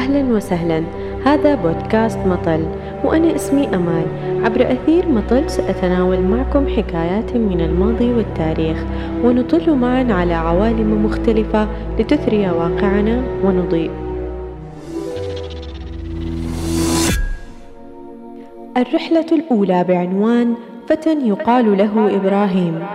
أهلا وسهلا. هذا بودكاست مطل وأنا اسمي أمال. عبر أثير مطل سأتناول معكم حكايات من الماضي والتاريخ ونطل معا على عوالم مختلفة لتثري واقعنا ونضيء. الرحلة الأولى بعنوان فتى يقال له إبراهيم.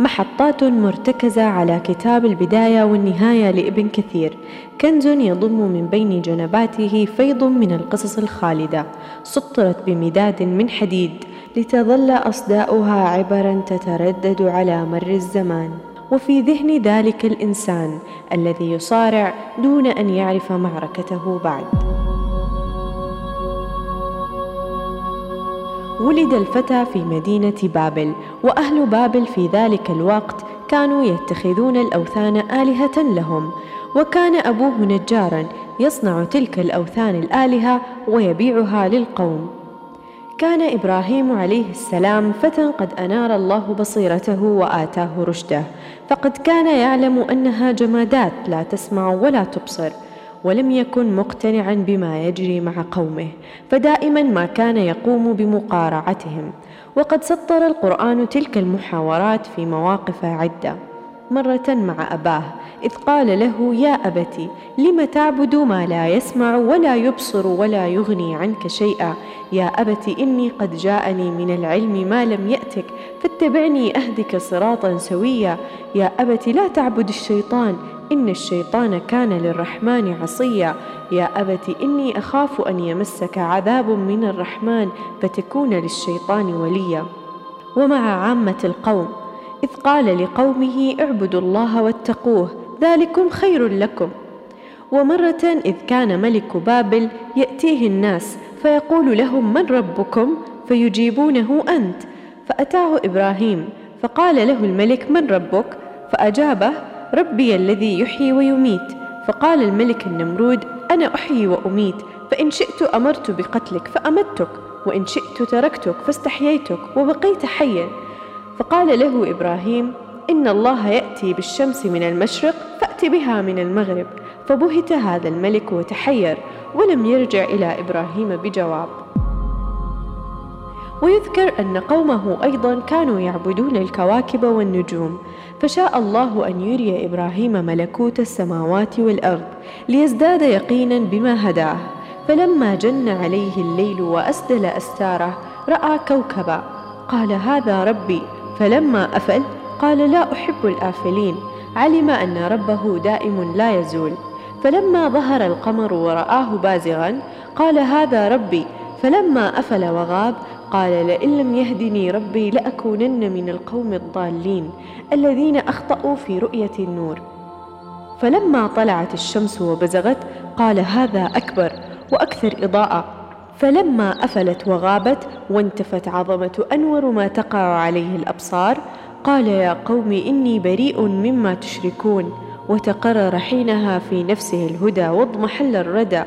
محطات مرتكزة على كتاب البداية والنهاية لابن كثير. كنز يضم من بين جنباته فيض من القصص الخالدة. سطرت بمداد من حديد لتظل أصداؤها عبرا تتردد على مر الزمان. وفي ذهن ذلك الإنسان الذي يصارع دون أن يعرف معركته بعد. ولد الفتى في مدينة بابل وأهل بابل في ذلك الوقت كانوا يتخذون الأوثان آلهة لهم. وكان أبوه نجارا يصنع تلك الأوثان الآلهة ويبيعها للقوم. كان إبراهيم عليه السلام فتى قد أنار الله بصيرته وآتاه رشده. فقد كان يعلم أنها جمادات لا تسمع ولا تبصر. ولم يكن مقتنعا بما يجري مع قومه فدائما ما كان يقوم بمقارعتهم. وقد سطر القرآن تلك المحاورات في مواقف عدة. مرة مع أباه إذ قال له يا أبت لم تعبد ما لا يسمع ولا يبصر ولا يغني عنك شيئا؟ يا أبت إني قد جاءني من العلم ما لم يأتك فاتبعني أهدك صراطا سويا. يا أبت لا تعبد الشيطان إن الشيطان كان للرحمن عصيا. يا أبت إني أخاف أن يمسك عذاب من الرحمن فتكون للشيطان وليا. ومع عامة القوم إذ قال لقومه اعبدوا الله واتقوه ذلكم خير لكم. ومرة إذ كان ملك بابل يأتيه الناس فيقول لهم من ربكم؟ فيجيبونه أنت. فأتاه إبراهيم فقال له الملك من ربك؟ فأجابه ربي الذي يحيي ويميت. فقال الملك النمرود أنا أحيي وأميت فإن شئت أمرت بقتلك فأمتك وإن شئت تركتك فاستحييتك وبقيت حيا. فقال له إبراهيم إن الله يأتي بالشمس من المشرق فأت بها من المغرب. فبهت هذا الملك وتحير ولم يرجع إلى إبراهيم بجواب. ويذكر أن قومه أيضا كانوا يعبدون الكواكب والنجوم. فشاء الله أن يري إبراهيم ملكوت السماوات والأرض ليزداد يقينا بما هداه. فلما جن عليه الليل وأسدل أستاره رأى كوكبا. قال هذا ربي. فلما أفل قال لا أحب الآفلين. علم أن ربه دائم لا يزول. فلما ظهر القمر ورآه بازغا قال هذا ربي. فلما أفل وغاب قال لئن لم يهدني ربي لأكونن من القوم الضالين الذين أخطأوا في رؤية النور. فلما طلعت الشمس وبزغت قال هذا أكبر وأكثر إضاءة. فلما أفلت وغابت وانتفت عظمة أنور ما تقع عليه الأبصار قال يا قوم إني بريء مما تشركون. وتقرر حينها في نفسه الهدى واضمحل الردى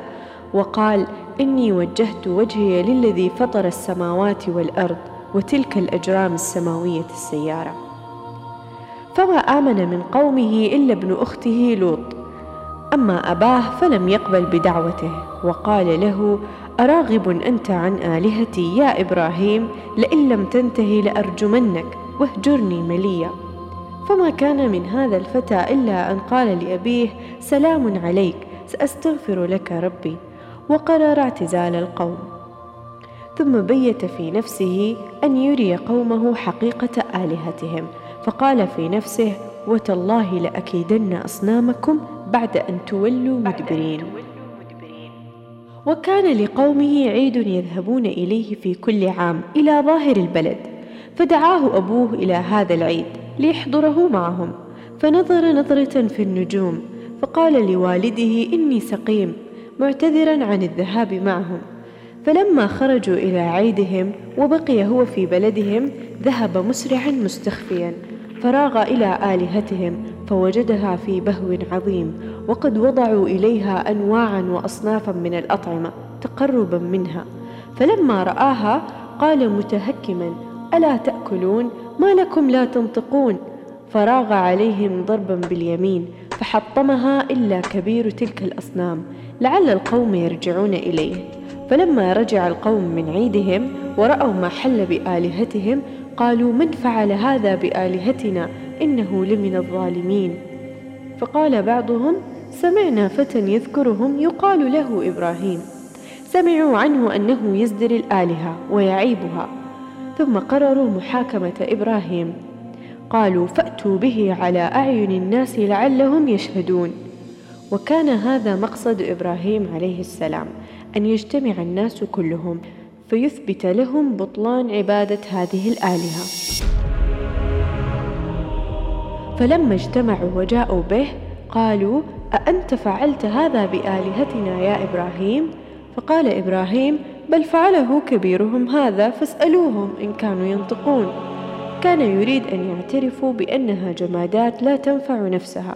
وقال إني وجهت وجهي للذي فطر السماوات والأرض وتلك الأجرام السماوية السيارة. فما آمن من قومه إلا ابن أخته لوط. أما أباه فلم يقبل بدعوته وقال له أراغب أنت عن آلهتي يا إبراهيم لئن لم تنتهي لأرجمنك واهجرني مليا. فما كان من هذا الفتى إلا أن قال لأبيه سلام عليك سأستغفر لك ربي. وقرر اعتزال القوم. ثم بيت في نفسه أن يري قومه حقيقة آلهتهم فقال في نفسه وتالله لأكيدن أصنامكم بعد أن تولوا مدبرين. وكان لقومه عيد يذهبون إليه في كل عام إلى ظاهر البلد فدعاه أبوه إلى هذا العيد ليحضره معهم فنظر نظرة في النجوم فقال لوالده إني سقيم معتذرا عن الذهاب معهم. فلما خرجوا إلى عيدهم وبقي هو في بلدهم ذهب مسرعا مستخفيا فراغ إلى آلهتهم فوجدها في بهو عظيم وقد وضعوا إليها أنواعا وأصنافا من الأطعمة تقربا منها. فلما رآها قال متهكما ألا تأكلون؟ ما لكم لا تنطقون؟ فراغ عليهم ضربا باليمين فحطمها إلا كبير تلك الأصنام لعل القوم يرجعون إليه. فلما رجع القوم من عيدهم ورأوا ما حل بآلهتهم قالوا من فعل هذا بآلهتنا؟ إنه لمن الظالمين. فقال بعضهم سمعنا فتى يذكرهم يقال له إبراهيم. سمعوا عنه أنه يزدر الآلهة ويعيبها. ثم قرروا محاكمة إبراهيم. قالوا فأتوا به على أعين الناس لعلهم يشهدون. وكان هذا مقصد إبراهيم عليه السلام أن يجتمع الناس كلهم فيثبت لهم بطلان عبادة هذه الآلهة. فلما اجتمعوا وجاءوا به قالوا أأنت فعلت هذا بآلهتنا يا إبراهيم؟ فقال إبراهيم بل فعله كبيرهم هذا فاسألوهم إن كانوا ينطقون. كان يريد أن يعترفوا بأنها جمادات لا تنفع نفسها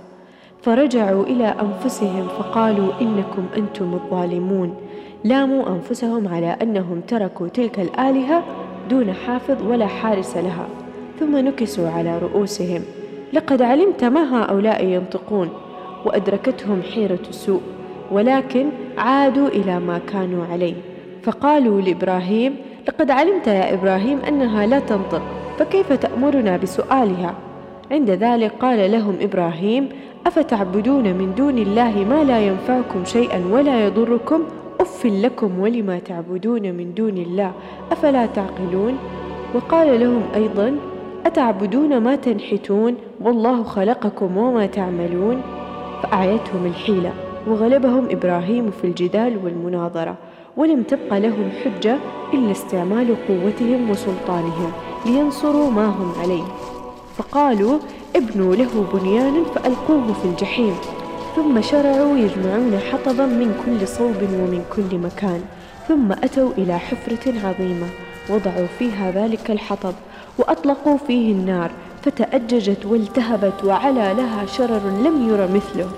فرجعوا إلى أنفسهم فقالوا إنكم أنتم الظالمون. لاموا أنفسهم على أنهم تركوا تلك الآلهة دون حافظ ولا حارس لها ثم نكسوا على رؤوسهم. لقد علمت ما هؤلاء ينطقون وأدركتهم حيرة سوء ولكن عادوا إلى ما كانوا عليه. فقالوا لإبراهيم لقد علمت يا إبراهيم أنها لا تنطق. فكيف تأمرنا بسؤالها؟ عند ذلك قال لهم إبراهيم أفتعبدون من دون الله ما لا ينفعكم شيئا ولا يضركم؟ أف لكم ولما تعبدون من دون الله أفلا تعقلون؟ وقال لهم أيضا أتعبدون ما تنحتون؟ والله خلقكم وما تعملون؟ فأعيتهم الحيلة وغلبهم إبراهيم في الجدال والمناظرة. ولم تبق لهم حجة إلا استعمال قوتهم وسلطانهم لينصروا ما هم عليه. فقالوا ابنوا له بنيانا فألقوه في الجحيم. ثم شرعوا يجمعون حطبا من كل صوب ومن كل مكان. ثم أتوا إلى حفرة عظيمة. وضعوا فيها ذلك الحطب وأطلقوا فيه النار. فتأججت والتهبت وعلى لها شرر لم ير مثله.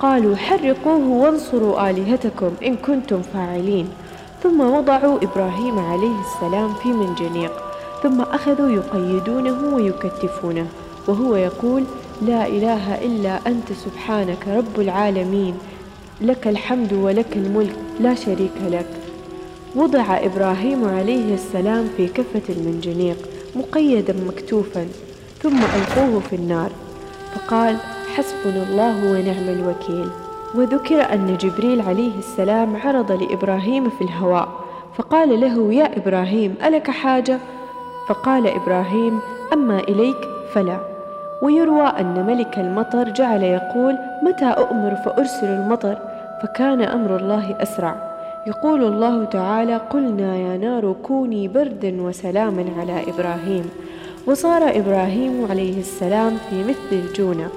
قالوا حرقوه وانصروا آلهتكم إن كنتم فاعلين. ثم وضعوا إبراهيم عليه السلام في منجنيق. ثم أخذوا يقيدونه ويكتفونه. وهو يقول لا إله إلا أنت سبحانك رب العالمين. لك الحمد ولك الملك. لا شريك لك. وضع إبراهيم عليه السلام في كفة المنجنيق مقيدا مكتوفا. ثم ألقوه في النار. فقال حسبنا الله ونعم الوكيل. وذكر أن جبريل عليه السلام عرض لإبراهيم في الهواء فقال له يا إبراهيم ألك حاجة؟ فقال إبراهيم أما إليك فلا. ويروى أن ملك المطر جعل يقول متى أؤمر فأرسل المطر؟ فكان أمر الله أسرع. يقول الله تعالى قلنا يا نار كوني بردا وسلاما على إبراهيم. وصار إبراهيم عليه السلام في مثل الجونة.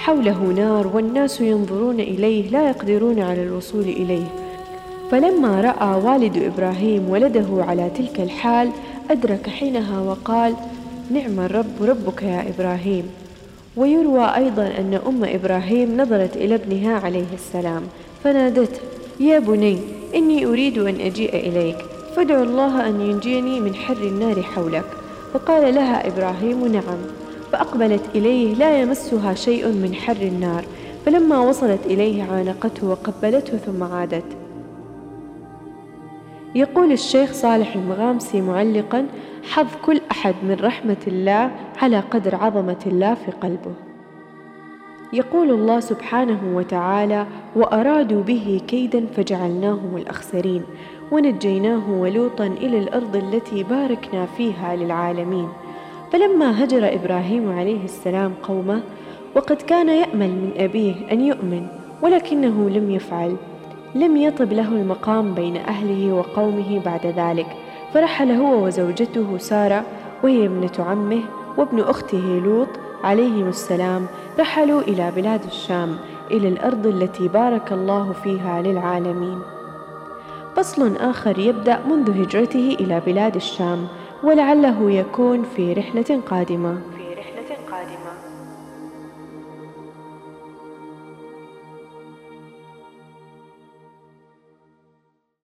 حوله نار والناس ينظرون إليه لا يقدرون على الوصول إليه. فلما رأى والد إبراهيم ولده على تلك الحال أدرك حينها وقال نعم الرب ربك يا إبراهيم. ويروى أيضا أن أم إبراهيم نظرت إلى ابنها عليه السلام فنادته يا بني إني أريد أن أجيء إليك فادع الله أن ينجيني من حر النار حولك. فقال لها إبراهيم نعم. فأقبلت إليه لا يمسها شيء من حر النار فلما وصلت إليه عانقته وقبلته ثم عادت. يقول الشيخ صالح المغامسي معلقا حظ كل أحد من رحمة الله على قدر عظمة الله في قلبه. يقول الله سبحانه وتعالى وأرادوا به كيدا فجعلناهم الأخسرين ونجيناه ولوطا إلى الأرض التي باركنا فيها للعالمين. فلما هجر إبراهيم عليه السلام قومه وقد كان يأمل من أبيه أن يؤمن ولكنه لم يفعل. لم يطب له المقام بين أهله وقومه بعد ذلك. فرحل هو وزوجته سارة وهي ابنة عمه وابن أخته لوط عليهم السلام. رحلوا إلى بلاد الشام إلى الأرض التي بارك الله فيها للعالمين. فصل آخر يبدأ منذ هجرته إلى بلاد الشام. ولعله يكون في رحلة قادمة.